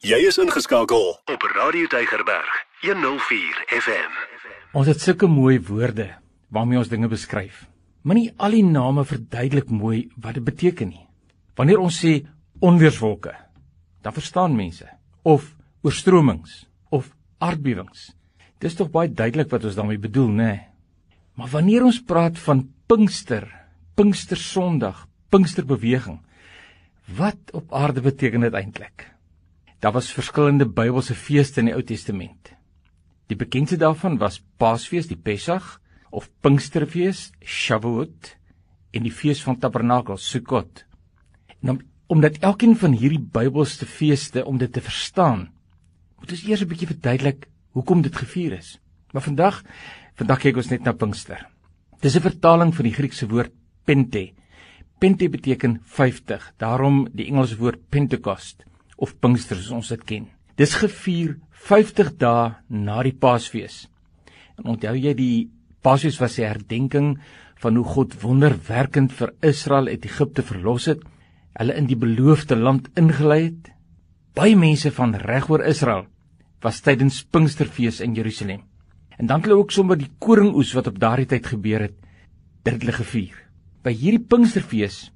Jy is ingeskakel op Radio Deigerberg 104 FM. Ons het sulke mooi woorde waarmee ons dinge beskryf. Maar nie al die name verduidelik mooi wat dit beteken nie. Wanneer ons sê onweerswolke, dan verstaan mense of oorstromings of aardbewings. Dis tog baie duidelik wat ons daarmee bedoel, né? Maar wanneer ons praat van Pinkster, Pinkstersondag, Pinksterbeweging, wat op aarde beteken dit eintlik? Daar was verskillende Bybelse feeste in die Ou Testament. Die bekendste daarvan was Paasfees, die Pessach, of Pinksterfees, Shavuot, en die fees van Tabernakels, Sukkot. En om, omdat elkeen van hierdie Bybelse feeste om dit te verstaan, moet ons eers 'n bietjie verduidelik hoekom dit gevier is. Maar vandag, vandag kyk ons net na Pinkster. Dis 'n vertaling van die Griekse woord Pente. Pente beteken 50, daarom die Engelse woord Pentecost of Pinkster soos ons dit ken. Dis gevier 50 dae na die Paasfees. En onthou jy die Paasfees was 'n herdenking van hoe God wonderwerkend vir Israel uit Egipte verlos het, hulle in die beloofde land ingelei het. Baie mense van regoor Israel was tydens Pinksterfees in Jerusalem. En dan het hulle ook sommer die koringoes wat op daardie tyd gebeur het, dit hulle gevier. By hierdie Pinksterfees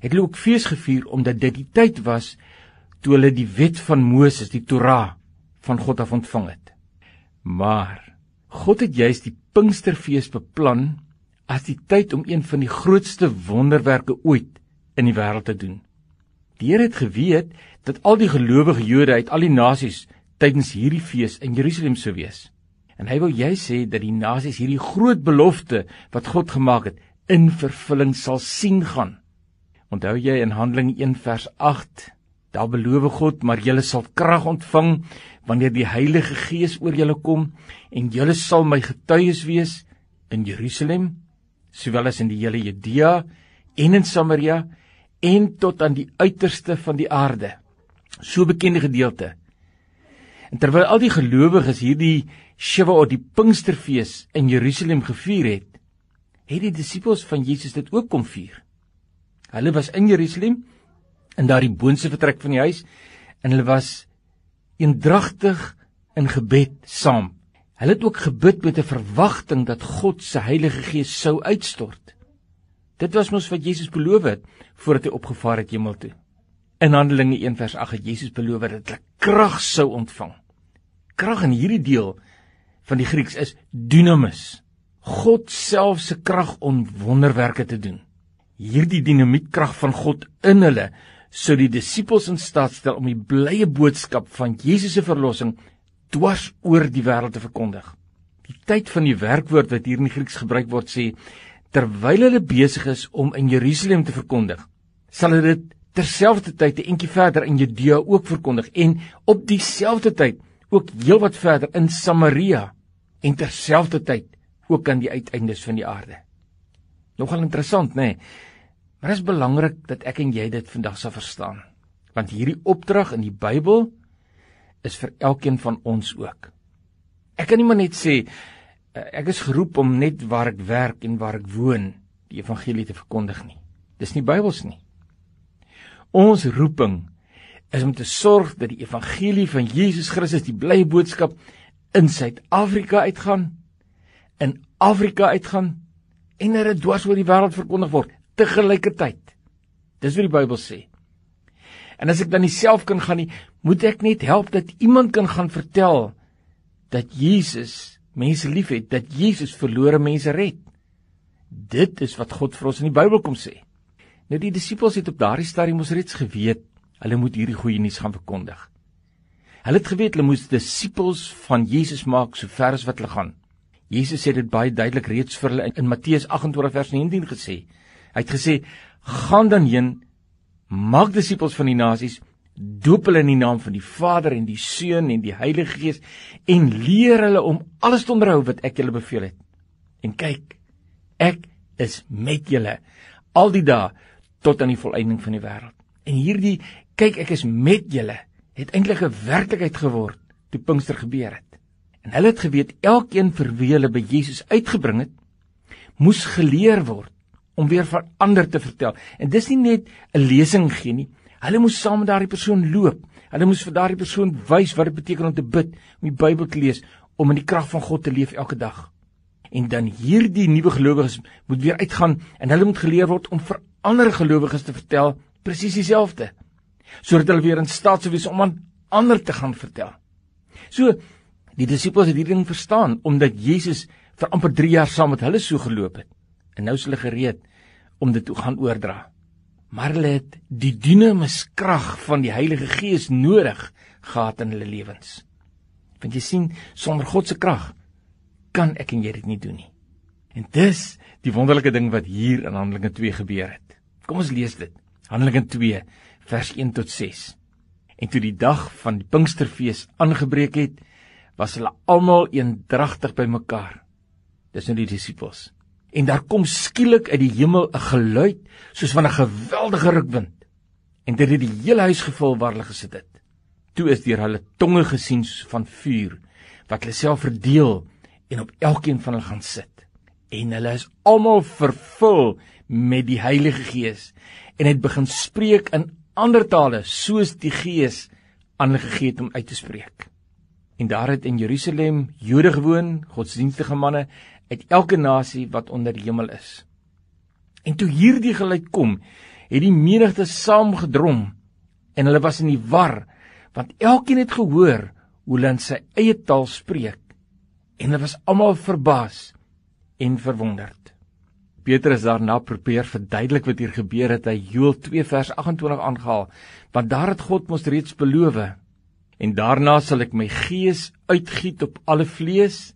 het hulle ook fees gevier omdat dit die tyd was toe hulle die wet van Moses, die Torah van God af ontvang het. Maar God het juis die Pinksterfees beplan as die tyd om een van die grootste wonderwerke ooit in die wêreld te doen. Die Here het geweet dat al die gelowige Jode uit al die nasies tydens hierdie fees in Jerusalem sou wees. En hy wou jy sê dat die nasies hierdie groot belofte wat God gemaak het in vervulling sal sien gaan. Onthou jy in Handelinge 1 vers Daar beloof God, maar julle sal krag ontvang wanneer die Heilige Gees oor julle kom en julle sal my getuies wees in Jerusalem, sowel as in die hele Judea en in Samaria en tot aan die uiterste van die aarde. So bekende gedeelte. En terwyl al die gelowiges hierdie Shavuot, die Pinksterfees in Jerusalem gevier het, het die disippels van Jesus dit ook kom vier. Hulle was in Jerusalem in daardie boonste vertrek van die huis en hulle was eendragtig in gebed saam. Hulle het ook gebid met 'n verwagting dat God se Heilige Gees sou uitstort. Dit was mos wat Jesus beloof het voordat hy opgevaar het hemel toe. In Handelinge 1 vers 8 het Jesus beloof dat hulle krag sou ontvang. Krag in hierdie deel van die Grieks is dunamis. God self se krag om wonderwerke te doen. Hierdie dinamietkrag van God in hulle sou die disippels in staat stel om die blye boodskap van Jesus se verlossing dwars oor die wêreld te verkondig. Die tyd van die werkwoord wat hier in die Grieks gebruik word sê terwyl hulle besig is om in Jerusalem te verkondig, sal hulle dit terselfdertyd 'n entjie verder in Judea ook verkondig en op dieselfde tyd ook heelwat verder in Samaria en terselfdertyd ook aan die uiteindes van die aarde. Nogal interessant, nê? Nee? Maar dit is belangrik dat ek en jy dit vandag sal verstaan. Want hierdie opdrag in die Bybel is vir elkeen van ons ook. Ek kan nie maar net sê eh, ek is geroep om net waar ek werk en waar ek woon die evangelie te verkondig nie. Dis nie Bybels nie. Ons roeping is om te sorg dat die evangelie van Jesus Christus die blye boodskap in Suid-Afrika uitgaan, in Afrika uitgaan en dat dit dwars oor die wêreld verkondig word te gelykertyd. Dis wat die Bybel sê. En as ek dan nie self kan gaan nie, moet ek net help dat iemand kan gaan vertel dat Jesus mense liefhet, dat Jesus verlore mense red. Dit is wat God vir ons in die Bybel kom sê. Nou die disippels het op daardie stadium mos reeds geweet hulle moet hierdie goeie nuus gaan verkondig. Hulle het geweet hulle moes disippels van Jesus maak so ver as wat hulle gaan. Jesus het dit baie duidelik reeds vir hulle in Matteus 28 vers 19 gesê. Hy het gesê: "Gaan dan heen, maak disippels van die nasies, doop hulle in die naam van die Vader en die Seun en die Heilige Gees en leer hulle om alles te onderhou wat ek julle beveel het. En kyk, ek is met julle al die dae tot aan die volëinding van die wêreld." En hierdie kyk ek is met julle het eintlik 'n werklikheid geword toe Pinkster gebeur het. En hulle het geweet elkeen vir wie hulle by Jesus uitgebring het, moes geleer word om weer vir ander te vertel. En dis nie net 'n lesing gee nie. Hulle moes saam met daardie persoon loop. Hulle moes vir daardie persoon wys wat dit beteken om te bid, om die Bybel te lees, om in die krag van God te leef elke dag. En dan hierdie nuwe gelowiges moet weer uitgaan en hulle moet geleer word om vir ander gelowiges te vertel presies dieselfde sodat hulle weer in staat sou wees om aan ander te gaan vertel. So die disippels het hierdie ding verstaan omdat Jesus vir amper 3 jaar saam met hulle so geloop het. En nou is hulle gereed om dit te gaan oordra. Maar hulle het die dinamiskrag van die Heilige Gees nodig gehad in hulle lewens. Want jy sien, sonder God se krag kan ek en jy dit nie doen nie. En dis die wonderlike ding wat hier in Handelinge 2 gebeur het. Kom ons lees dit. Handelinge 2 vers 1 tot 6. En toe die dag van die Pinksterfees aangebreek het, was hulle almal eendragtig bymekaar. Dis nou die disippels. En daar kom skielik uit die hemel 'n geluid soos van 'n geweldige rukwind. En dit het die hele huis gevul waar hulle gesit het. Toe is deur hulle tonge gesien van vuur wat hulle self verdeel en op elkeen van hulle gaan sit. En hulle is almal vervul met die Heilige Gees en het begin spreek in ander tale soos die Gees aan hulle gegee het om uit te spreek. En daar het in Jerusalem Jode gewoon, godsdienstige manne uit elke nasie wat onder die hemel is. En toe hierdie geluid kom, het die menigte saamgedrom en hulle was in die war want elkeen het gehoor hoe hulle in sy eie taal spreek en hulle was almal verbaas en verwonderd. Petrus daarna probeer verduidelik wat hier gebeur het. Hy Joël 2 vers 28 aangehaal. Want daar het God mos reeds beloof en daarna sal ek my gees uitgiet op alle vlees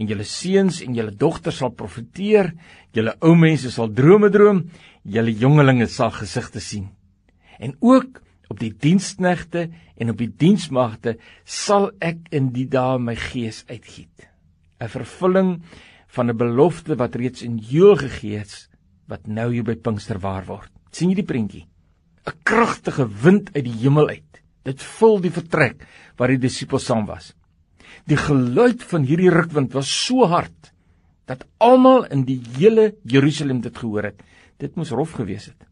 en julle seuns en julle dogters sal profeteer, julle ou mense sal drome droom, julle jongelinge sal gesigte sien. En ook op die diensknegte en op die diensmagte sal ek in die dae my gees uitgiet. 'n Vervulling van 'n belofte wat reeds in Joël gegee is wat nou hier by Pinkster waar word. sien jy die prentjie? 'n Kragtige wind uit die hemel uit. Dit vul die vertrek waar die disippels saam was. Die geluid van hierdie rukwind was so hard dat almal in die hele Jerusalem dit gehoor het. Dit moes rof gewees het.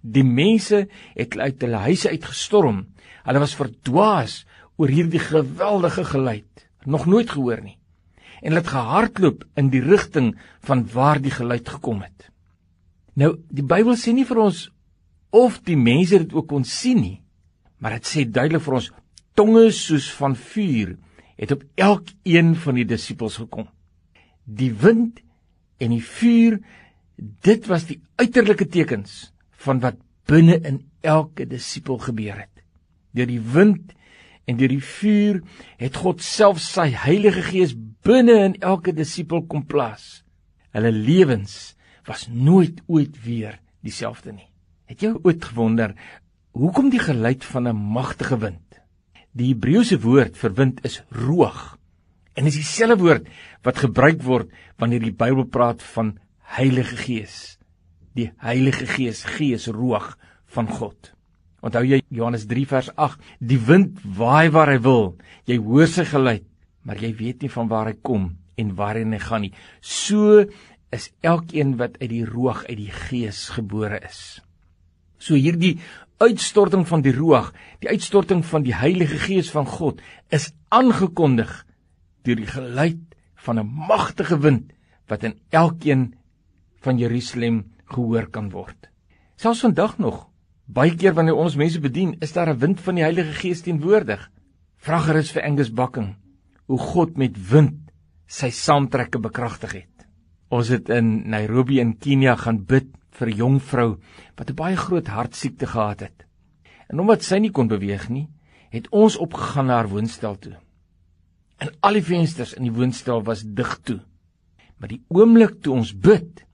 Die mense het uit hulle huise uitgestorm. Hulle was verdwaas oor hierdie geweldige geluid. Nog nooit gehoor nie en hulle het gehardloop in die rigting van waar die geluid gekom het. Nou, die Bybel sê nie vir ons of die mense dit ook kon sien nie, maar dit sê duidelik vir ons tonge soos van vuur het op elkeen van die disippels gekom. Die wind en die vuur, dit was die uiterlike tekens van wat binne in elke disipel gebeur het. Deur die wind en deur die vuur het God self sy Heilige Gees binne in elke disipel kom plaas. Hulle lewens was nooit ooit weer dieselfde nie. Het jy ooit gewonder hoekom die geluid van 'n magtige wind? Die Hebreëse woord vir wind is ruach en is dieselfde woord wat gebruik word wanneer die Bybel praat van Heilige Gees. Die Heilige Gees, Gees ruach van God. Onthou jy Johannes 3 vers 8, die wind waai waar hy wil. Jy hoor sy geluid, maar jy weet nie van waar hy kom en waarheen hy gaan nie. So is elkeen wat uit die roog uit die gees gebore is. So hierdie uitstorting van die roog, die uitstorting van die Heilige Gees van God is aangekondig deur die geluid van 'n magtige wind wat in elkeen van Jerusalem gehoor kan word. Selfs vandag nog Baie keer wanneer ons mense bedien, is daar 'n wind van die Heilige Gees teenwoordig. Vra gerus vir Angus Bakking hoe God met wind sy saamtrekke bekragtig het. Ons het in Nairobi in Kenia gaan bid vir 'n jong vrou wat 'n baie groot hartsiekte gehad het. En omdat sy nie kon beweeg nie, het ons opgegaan na haar woonstel toe. En al die vensters in die woonstel was dig toe. Maar die oomblik toe ons bid,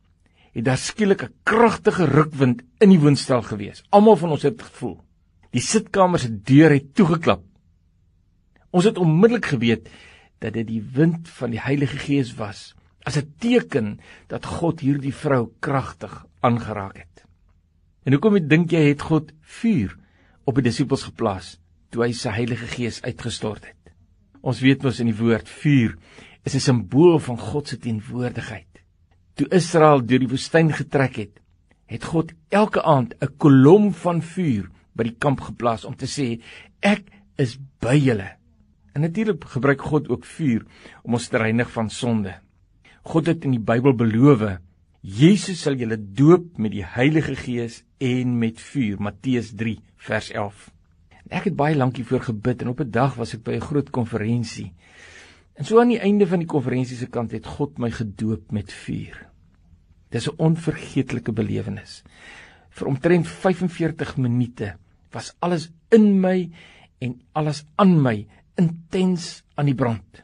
het daar skielik 'n kragtige rukwind in die woonstel gewees. Almal van ons het gevoel. Die sitkamer se deur het toegeklap. Ons het onmiddellik geweet dat dit die wind van die Heilige Gees was, as 'n teken dat God hierdie vrou kragtig aangeraak het. En hoekom dink jy het God vuur op die disippels geplaas toe hy sy Heilige Gees uitgestort het? Ons weet mos in die woord vuur is 'n simbool van God se teenwoordigheid. Toe Israel deur die woestyn getrek het, het God elke aand 'n kolom van vuur by die kamp geplaas om te sê ek is by julle. En natuurlik gebruik God ook vuur om ons te reinig van sonde. God het in die Bybel beloof Jesus sal julle doop met die Heilige Gees en met vuur. Matteus 3 vers 11. En ek het baie lank hiervoor gebid en op 'n dag was ek by 'n groot konferensie. En so aan die einde van die konferensie se kant het God my gedoop met vuur. Dis 'n onvergeetlike belewenis. Vir omtrent 45 minute was alles in my en alles aan my intens aan die brand.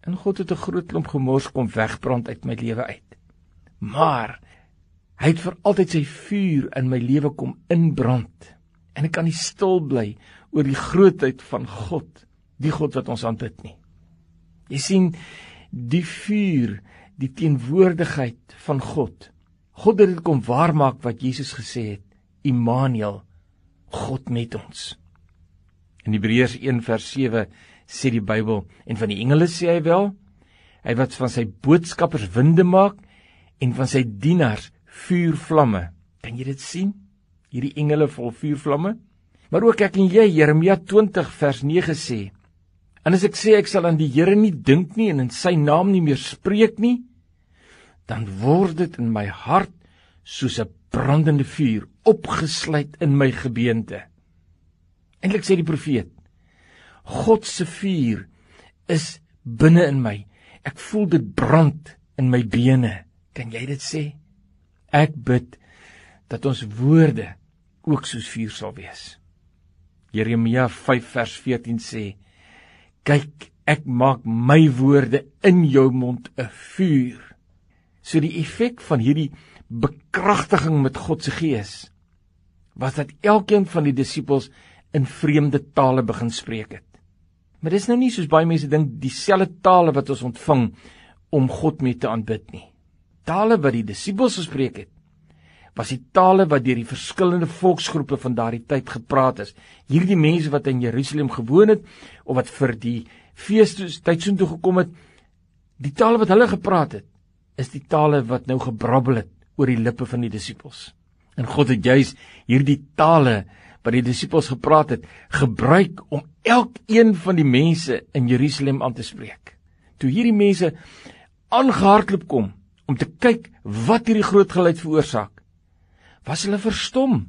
En God het 'n groot klomp gemors kom wegbrand uit my lewe uit. Maar hy het vir altyd sy vuur in my lewe kom inbrand. En ek kan nie stil bly oor die grootheid van God, die God wat ons aanbid nie. Jy sien die vuur, die teenwoordigheid van God. God het dit kom waarmaak wat Jesus gesê het, Immanuel, God met ons. In Hebreërs 1 vers 7 sê die Bybel en van die engele sê hy wel hy wat van sy boodskappers winde maak en van sy dienaars vuurvlamme. Kan jy dit sien? Hierdie engele vol vuurvlamme? Maar ook ek en jy Jeremia 20 vers 9 sê En as ek sê ek sal aan die Here nie dink nie en in sy naam nie meer spreek nie, dan word dit in my hart soos 'n brandende vuur opgesluit in my gebeente. Eintlik sê die profeet: God se vuur is binne in my. Ek voel dit brand in my bene. Kan jy dit sê? Ek bid dat ons woorde ook soos vuur sal wees. Jeremia 5 vers 14 sê: Kyk, ek maak my woorde in jou mond 'n vuur. So die effek van hierdie bekragtiging met God se gees was dat elkeen van die disippels in vreemde tale begin spreek het. Maar dis nou nie soos baie mense dink dieselfde tale wat ons ontvang om God mee te aanbid nie. Tale wat die disippels gespreek het, was die tale wat deur die verskillende volksgroepe van daardie tyd gepraat is. Hierdie mense wat in Jerusalem gewoon het of wat vir die feestydsoen toe gekom het, die tale wat hulle gepraat het, is die tale wat nou gebrabbel het oor die lippe van die disippels. En God het juis hierdie tale wat die disippels gepraat het, gebruik om elkeen van die mense in Jerusalem aan te spreek. Toe hierdie mense aangehardloop kom om te kyk wat hierdie groot geluid veroorsaak, was hulle verstom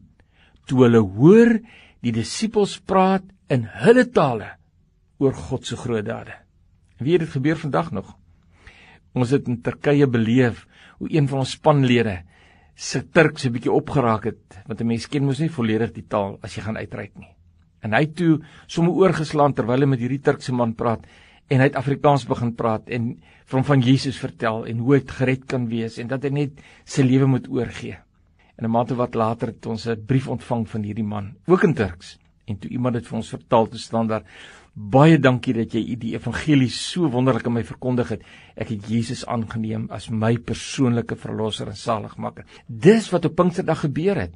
toe hulle hoor die disippels praat in hulle tale oor God se groot dade. Wie het dit gebeur vandag nog? Ons het in Turkye beleef hoe een van ons spanlede se Turks 'n bietjie opgeraak het, want 'n mens ken mos nie volledig die taal as jy gaan uitreik nie. En hy toe sommer oorgeslaan terwyl hy met hierdie Turkse man praat en hy het Afrikaans begin praat en vir hom van Jesus vertel en hoe hy gered kan wees en dat hy net sy lewe moet oorgee. En 'n maand of wat later het ons 'n brief ontvang van hierdie man, ook in Turks. En toe iemand dit vir ons vertaal te staan daar Baie dankie dat jy die evangelie so wonderlik aan my verkondig het. Ek het Jesus aangeneem as my persoonlike verlosser en saligmaker. Dis wat op Pinksterdag gebeur het.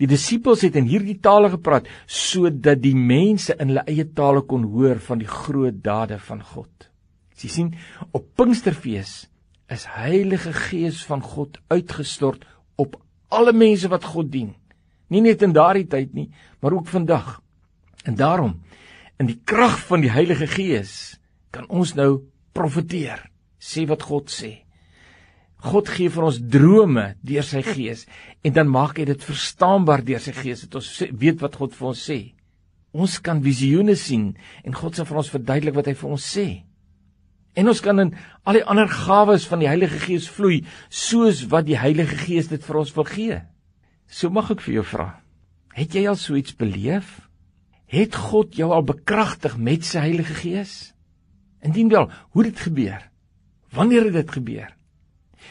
Die disippels het in hierdie tale gepraat sodat die mense in hulle eie tale kon hoor van die groot dade van God. Jy sien, op Pinksterfees is Heilige Gees van God uitgestort op alle mense wat God dien. Nie net in daardie tyd nie, maar ook vandag. En daarom in die krag van die Heilige Gees kan ons nou profeteer, sê wat God sê. God gee vir ons drome deur sy Gees en dan maak hy dit verstaanbaar deur sy Gees dat ons weet wat God vir ons sê. Ons kan visioene sien en God sal vir ons verduidelik wat hy vir ons sê. En ons kan in al die ander gawes van die Heilige Gees vloei soos wat die Heilige Gees dit vir ons wil gee. So mag ek vir jou vra, het jy al so iets beleef? Het God jou al bekragtig met sy Heilige Gees? Indien wel, hoe het dit gebeur? Wanneer het dit gebeur?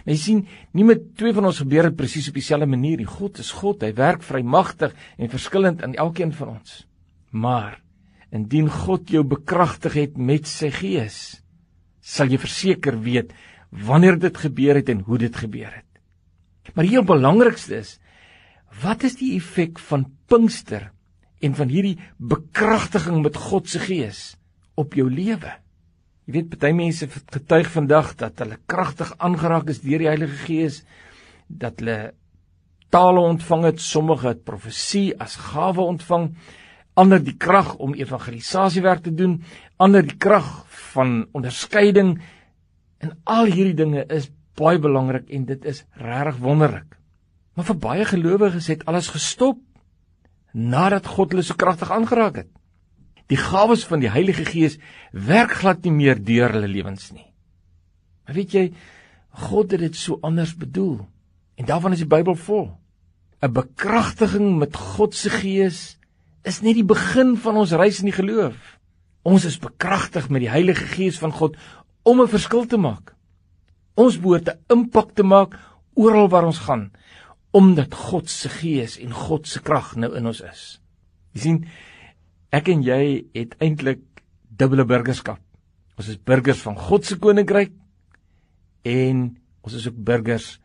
Jy sien, nie met twee van ons gebeur dit presies op dieselfde manier nie. God is God, hy werk vrymagtig en verskillend in elkeen van ons. Maar indien God jou bekragtig het met sy Gees, sal jy verseker weet wanneer dit gebeur het en hoe dit gebeur het. Maar die heel belangrikste is, wat is die effek van Pinkster en van hierdie bekragtiging met God se gees op jou lewe. Jy weet party mense getuig vandag dat hulle kragtig aangeraak is deur die Heilige Gees dat hulle tale ontvang het, sommige het profesie as gawe ontvang, ander die krag om evangelisasiewerk te doen, ander die krag van onderskeiding en al hierdie dinge is baie belangrik en dit is regtig wonderlik. Maar vir baie gelowiges het alles gestop nadat God hulle so kragtig aangeraak het. Die gawes van die Heilige Gees werk glad nie meer deur hulle lewens nie. Maar weet jy, God het dit so anders bedoel. En daarvan is die Bybel vol. 'n Bekragtiging met God se Gees is net die begin van ons reis in die geloof. Ons is bekragtig met die Heilige Gees van God om 'n verskil te maak. Ons behoort 'n impak te maak oral waar ons gaan omdat God se gees en God se krag nou in ons is. Jy sien, ek en jy het eintlik dubbele burgerskap. Ons is burgers van God se koninkryk en ons is ook burgers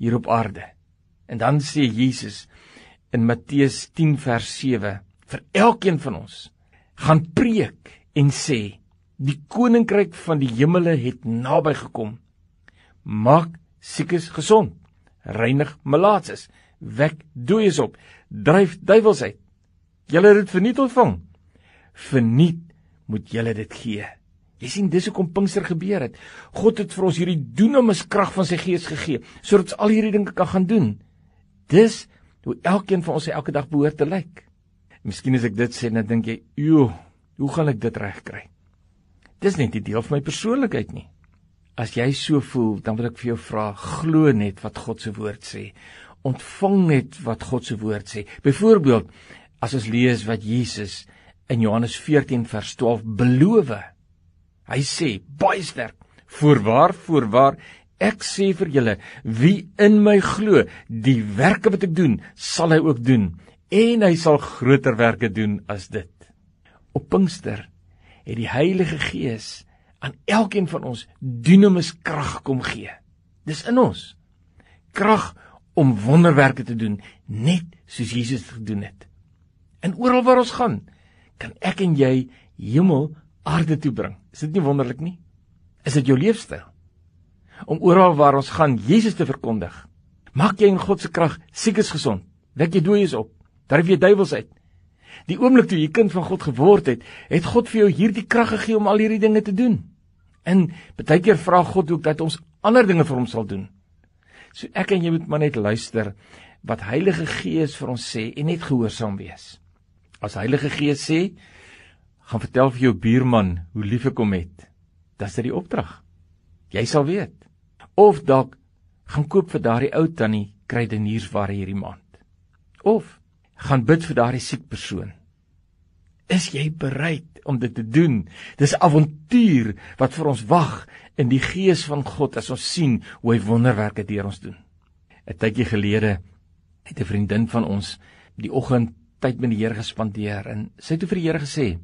hier op aarde. En dan sê Jesus in Matteus 10 vers 7 vir elkeen van ons gaan preek en sê die koninkryk van die hemele het naby gekom. Maak siekes gesond reinig malaatses, wek dooies op, dryf duiwels uit. Julle het dit verniet ontvang. Verniet moet julle dit gee. Jy sien dis hoekom Pinkster gebeur het. God het vir ons hierdie dunamis krag van sy gees gegee sodat ons al hierdie dinge kan gaan doen. Dis hoe elkeen van ons elke dag behoort te lyk. Miskien as ek dit sê, dan dink jy, "Jo, hoe gaan ek dit regkry?" Dis net 'n deel van my persoonlikheid nie. As jy so voel, dan wil ek vir jou vra, glo net wat God se woord sê. Ontvang net wat God se woord sê. Byvoorbeeld, as ons lees wat Jesus in Johannes 14 vers 12 beloof. Hy sê baie sterk: "Voorwaar, voorwaar, ek sê vir julle, wie in my glo, die werke wat ek doen, sal hy ook doen, en hy sal groter werke doen as dit." Op Pinkster het die Heilige Gees aan elkeen van ons dinamus krag kom gee. Dis in ons. Krag om wonderwerke te doen, net soos Jesus gedoen het. En oral waar ons gaan, kan ek en jy hemel aarde toe bring. Is dit nie wonderlik nie? Is dit jou leefstyl? Om oral waar ons gaan Jesus te verkondig. Maak jy in God se krag siekes gesond. Wek jy dooies op. Dryf jy duiwels uit. Die oomblik toe jy kind van God geword het, het God vir jou hierdie krag gegee om al hierdie dinge te doen. En baie keer vra God ook dat ons ander dinge vir hom sal doen. So ek en jy moet maar net luister wat Heilige Gees vir ons sê en net gehoorsaam wees. As Heilige Gees sê, gaan vertel vir jou buurman hoe lief ek hom het. Dis dit die opdrag. Jy sal weet. Of dalk gaan koop vir daardie ou tannie kruideniersware hierdie maand. Of gaan bid vir daardie siek persoon. Is jy bereid om dit te doen? Dis avontuur wat vir ons wag in die gees van God as ons sien hoe hy wonderwerke deur ons doen. 'n Tydjie gelede het 'n vriendin van ons die oggend tyd met die Here gespandeer en sy het vir die Here gesê: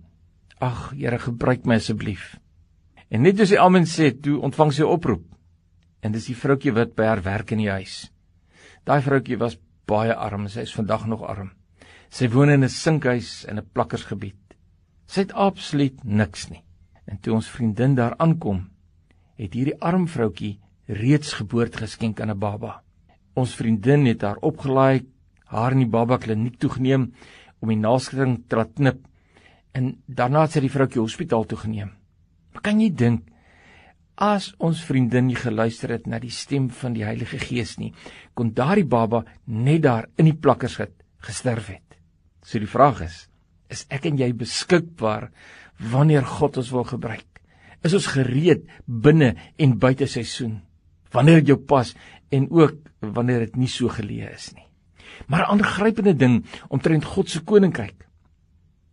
"Ag, Here, gebruik my asseblief." En net as sy amen sê, toe ontvang sy 'n oproep. En dis die vroutjie wat by haar werk in die huis. Daai vroutjie was baie arm, sy is vandag nog arm. Sy woon in 'n sinkhuis in 'n plakkersgebied. Sy het absoluut niks nie. En toe ons vriendin daar aankom, het hierdie arm vroutjie reeds geboorte geskenk aan 'n baba. Ons vriendin het haar opgelaai, haar in die baba kliniek toegeneem om die naskering te laat knip en daarna het sy die vroutjie hospitaal toe geneem. Maar kan jy dink as ons vriendin nie geluister het na die stem van die Heilige Gees nie, kon daardie baba net daar in die plakkers gesterf het. So die vraag is, is ek en jy beskikbaar wanneer God ons wil gebruik? Is ons gereed binne en buite seisoen? Wanneer dit jou pas en ook wanneer dit nie so geleë is nie. Maar 'n aangrypende ding omtrent God se koninkryk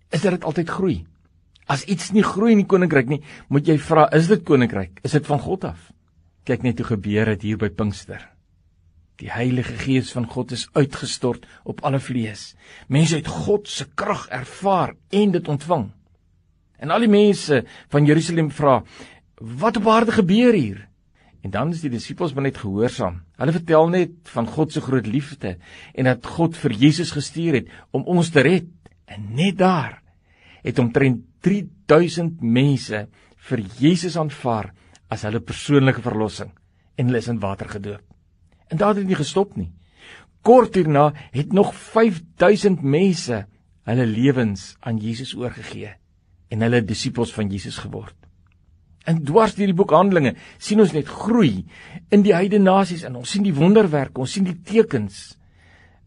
is dat dit altyd groei. As iets nie groei in die koninkryk nie, moet jy vra, is dit koninkryk? Is dit van God af? Kyk net hoe gebeur dit hier by Pinkster. Die Heilige Gees van God is uitgestort op alle vlees. Mense het God se krag ervaar en dit ontvang. En al die mense van Jerusalem vra: "Wat op aarde gebeur hier?" En dan is die disippels maar net gehoorsaam. Hulle vertel net van God se groot liefde en dat God vir Jesus gestuur het om ons te red. En net daar het omtrent 3000 mense vir Jesus aanvaar as hulle persoonlike verlossing en hulle is in water gedoop. En daar het dit nie gestop nie. Kort hierna het nog 5000 mense hulle lewens aan Jesus oorgegee en hulle disippels van Jesus geword. En dwars deur die boek Handelinge sien ons net groei in die heidene nasies en ons sien die wonderwerke, ons sien die tekens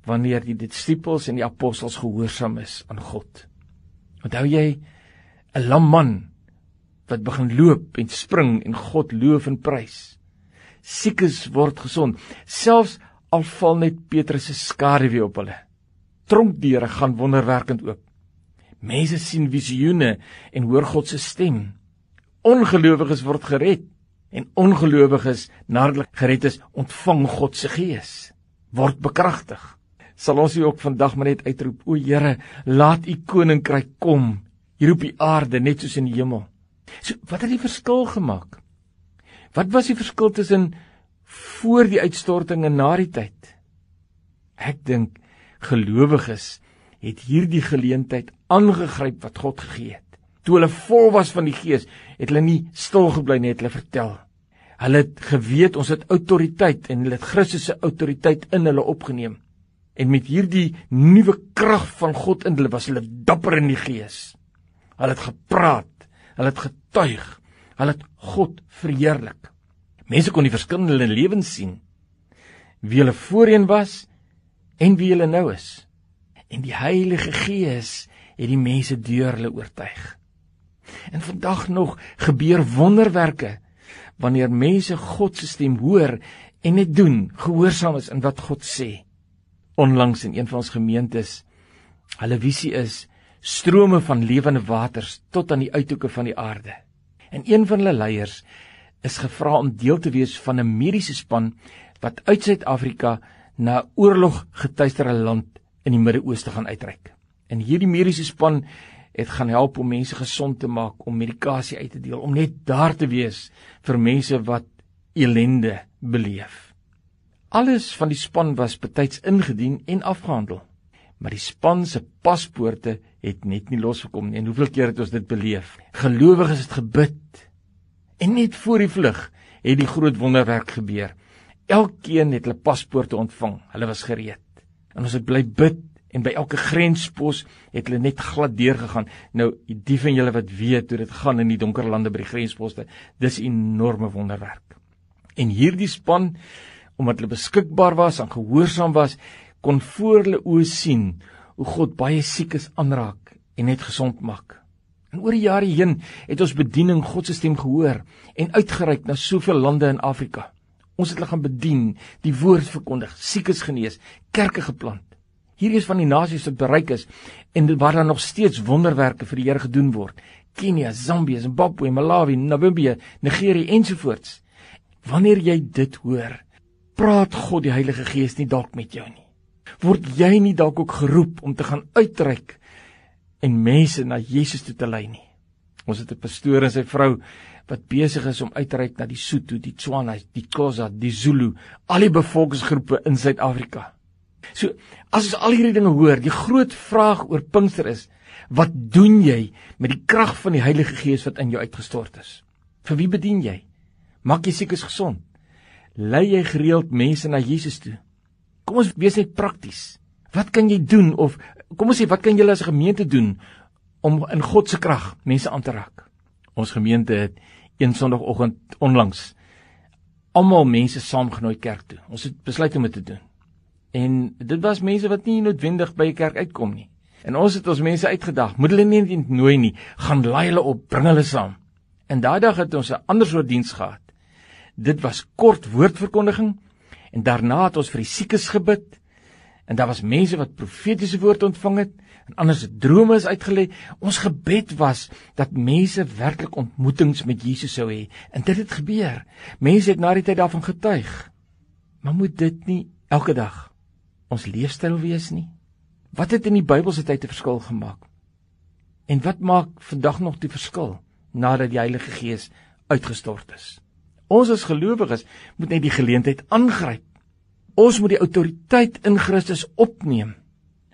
wanneer die disippels en die apostels gehoorsaam is aan God. Onthou jy 'n lam man wat begin loop en spring en God loof en prys. Siekes word gesond, selfs al val net Petrus se skaduwee op hulle. Tronkdeure gaan wonderwerkend oop. Mense sien visioene en hoor God se stem. Ongelowiges word gered en ongelowiges nadat hulle gered is, ontvang God se gees, word bekragtig. Sal ons ook vandag maar net uitroep: O Here, laat U koninkryk kom hier op die aarde net soos in die hemel. So, wat het die verskil gemaak? Wat was die verskil tussen voor die uitstorting en na die tyd? Ek dink gelowiges het hierdie geleentheid aangegryp wat God gegee het. Toe hulle vol was van die Gees, het hulle nie stil gebly nie, het hulle vertel. Hulle het geweet ons het autoriteit en hulle het Christus se autoriteit in hulle opgeneem. En met hierdie nuwe krag van God in hulle was hulle dapper in die Gees. Hulle het gepraat, hulle het getuig, hulle het God verheerlik. Mense kon die verskil in hulle lewens sien. Wie hulle voorheen was en wie hulle nou is. En die Heilige Gees het die mense deur hulle oortuig. En vandag nog gebeur wonderwerke wanneer mense God se stem hoor en dit doen, gehoorsaam is in wat God sê. Onlangs in een van ons gemeentes, hulle visie is strome van lewende waters tot aan die uithoeke van die aarde. En een van hulle leiers is gevra om deel te wees van 'n mediese span wat uit Suid-Afrika na oorlog getuisterde land in die Midde-Ooste gaan uitreik. En hierdie mediese span het gaan help om mense gesond te maak, om medikasie uit te deel, om net daar te wees vir mense wat elende beleef. Alles van die span was betyds ingedien en afgehandel. Maar die span se paspoorte het net nie losgekom nie. En hoeveel keer het ons dit beleef? Gelowiges het gebid. En net voor die vlug het die groot wonderwerk gebeur. Elkeen het hulle paspoorte ontvang. Hulle was gereed. En ons het bly bid en by elke grenspos het hulle net glad deurgegaan. Nou die van julle wat weet hoe dit gaan in die donker lande by die grensposte, dis 'n enorme wonderwerk. En hierdie span omdat hulle beskikbaar was en gehoorsaam was, kon voor hulle oë sien hoe God baie siekes aanraak en net gesond maak. En oor die jare heen het ons bediening God se stem gehoor en uitgereik na soveel lande in Afrika. Ons het hulle gaan bedien, die woord verkondig, siekes genees, kerke geplant. Hierdie is van die nasies wat bereik is en waar daar nog steeds wonderwerke vir die Here gedoen word. Kenia, Zambië, Zimbabwe, Malawi, Namibië, Nigerië ensovoorts. Wanneer jy dit hoor, praat God die Heilige Gees nie dalk met jou nie. Word jy nie dalk ook geroep om te gaan uitreik en mense na Jesus toe te lei nie? Ons het 'n pastoor en sy vrou wat besig is om uit te reik na die Sotho, die Tswana, die Xhosa, die Zulu, al die bevolkingsgroepe in Suid-Afrika. So as ons al hierdie dinge hoor, die groot vraag oor Pinkster is: wat doen jy met die krag van die Heilige Gees wat in jou uitgestort is? Vir wie bedien jy? Maak jy siekes gesond? Lei jy gereeld mense na Jesus toe? Kom ons wees net prakties. Wat kan jy doen of kom ons sê wat kan julle as 'n gemeente doen om in God se krag mense aan te raak? Ons gemeente het een Sondagoggend onlangs almal mense saamgenooi kerk toe. Ons het besluit om dit te doen. En dit was mense wat nie noodwendig by 'n kerk uitkom nie. En ons het ons mense uitgedag, moet hulle nie net nooi nie, gaan laai hulle op, bring hulle saam. En daai dag het ons 'n ander soort diens gehad. Dit was kort woordverkondiging en daarna het ons vir die siekes gebid. En daar was mense wat profetiese woord ontvang het en anders het drome is uitgelê. Ons gebed was dat mense werklik ontmoetings met Jesus sou hê. En dit het gebeur. Mense het na die tyd daarvan getuig. Maar moet dit nie elke dag ons leefstyl wees nie? Wat het in die Bybelse tyd 'n verskil gemaak? En wat maak vandag nog die verskil nadat die Heilige Gees uitgestort is? Ons as gelowiges moet net die geleentheid aangryp. Ons moet die autoriteit in Christus opneem.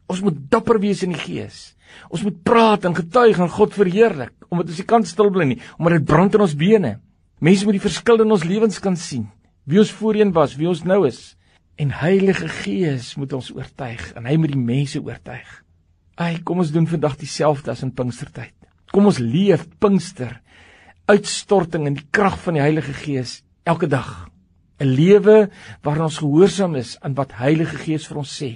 Ons moet dapper wees in die Gees. Ons moet praat en getuig en God verheerlik, omdat ons nie kan stil bly nie, omdat dit brand in ons bene. Mense moet die verskil in ons lewens kan sien. Wie ons voorheen was, wie ons nou is En Heilige Gees moet ons oortuig en hy moet die mense oortuig. Ai, kom ons doen vandag dieselfde as in Pinkstertyd. Kom ons leef Pinkster uitstorting in die krag van die Heilige Gees elke dag. 'n Lewe waarin ons gehoorsaam is aan wat Heilige Gees vir ons sê.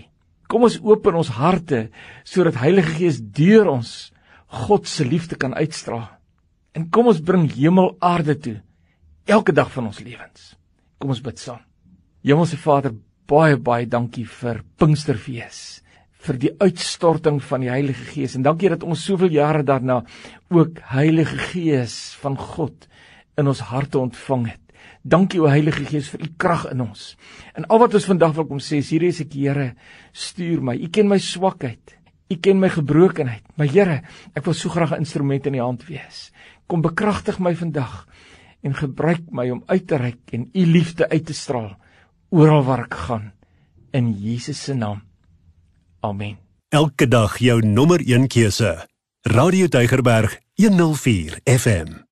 Kom ons open ons harte sodat Heilige Gees deur ons God se liefde kan uitstraal. En kom ons bring hemel aarde toe elke dag van ons lewens. Kom ons bid saam. Hemelse Vader, baie baie dankie vir Pinksterfees vir die uitstorting van die Heilige Gees en dankie dat ons soveel jare daarna ook Heilige Gees van God in ons harte ontvang het. Dankie o Heilige Gees vir u krag in ons. En al wat ons vandag wil kom sê, is hierdie is ek Here, stuur my. U ken my swakheid. U ken my gebrokenheid. Maar Here, ek wil so graag 'n instrument in u hand wees. Kom bekragtig my vandag en gebruik my om uit te reik en u liefde uit te straal oral waar ek gaan in Jesus se naam. Amen. Elke dag jou nommer 1 keuse. Radio Deugerberg 104 FM.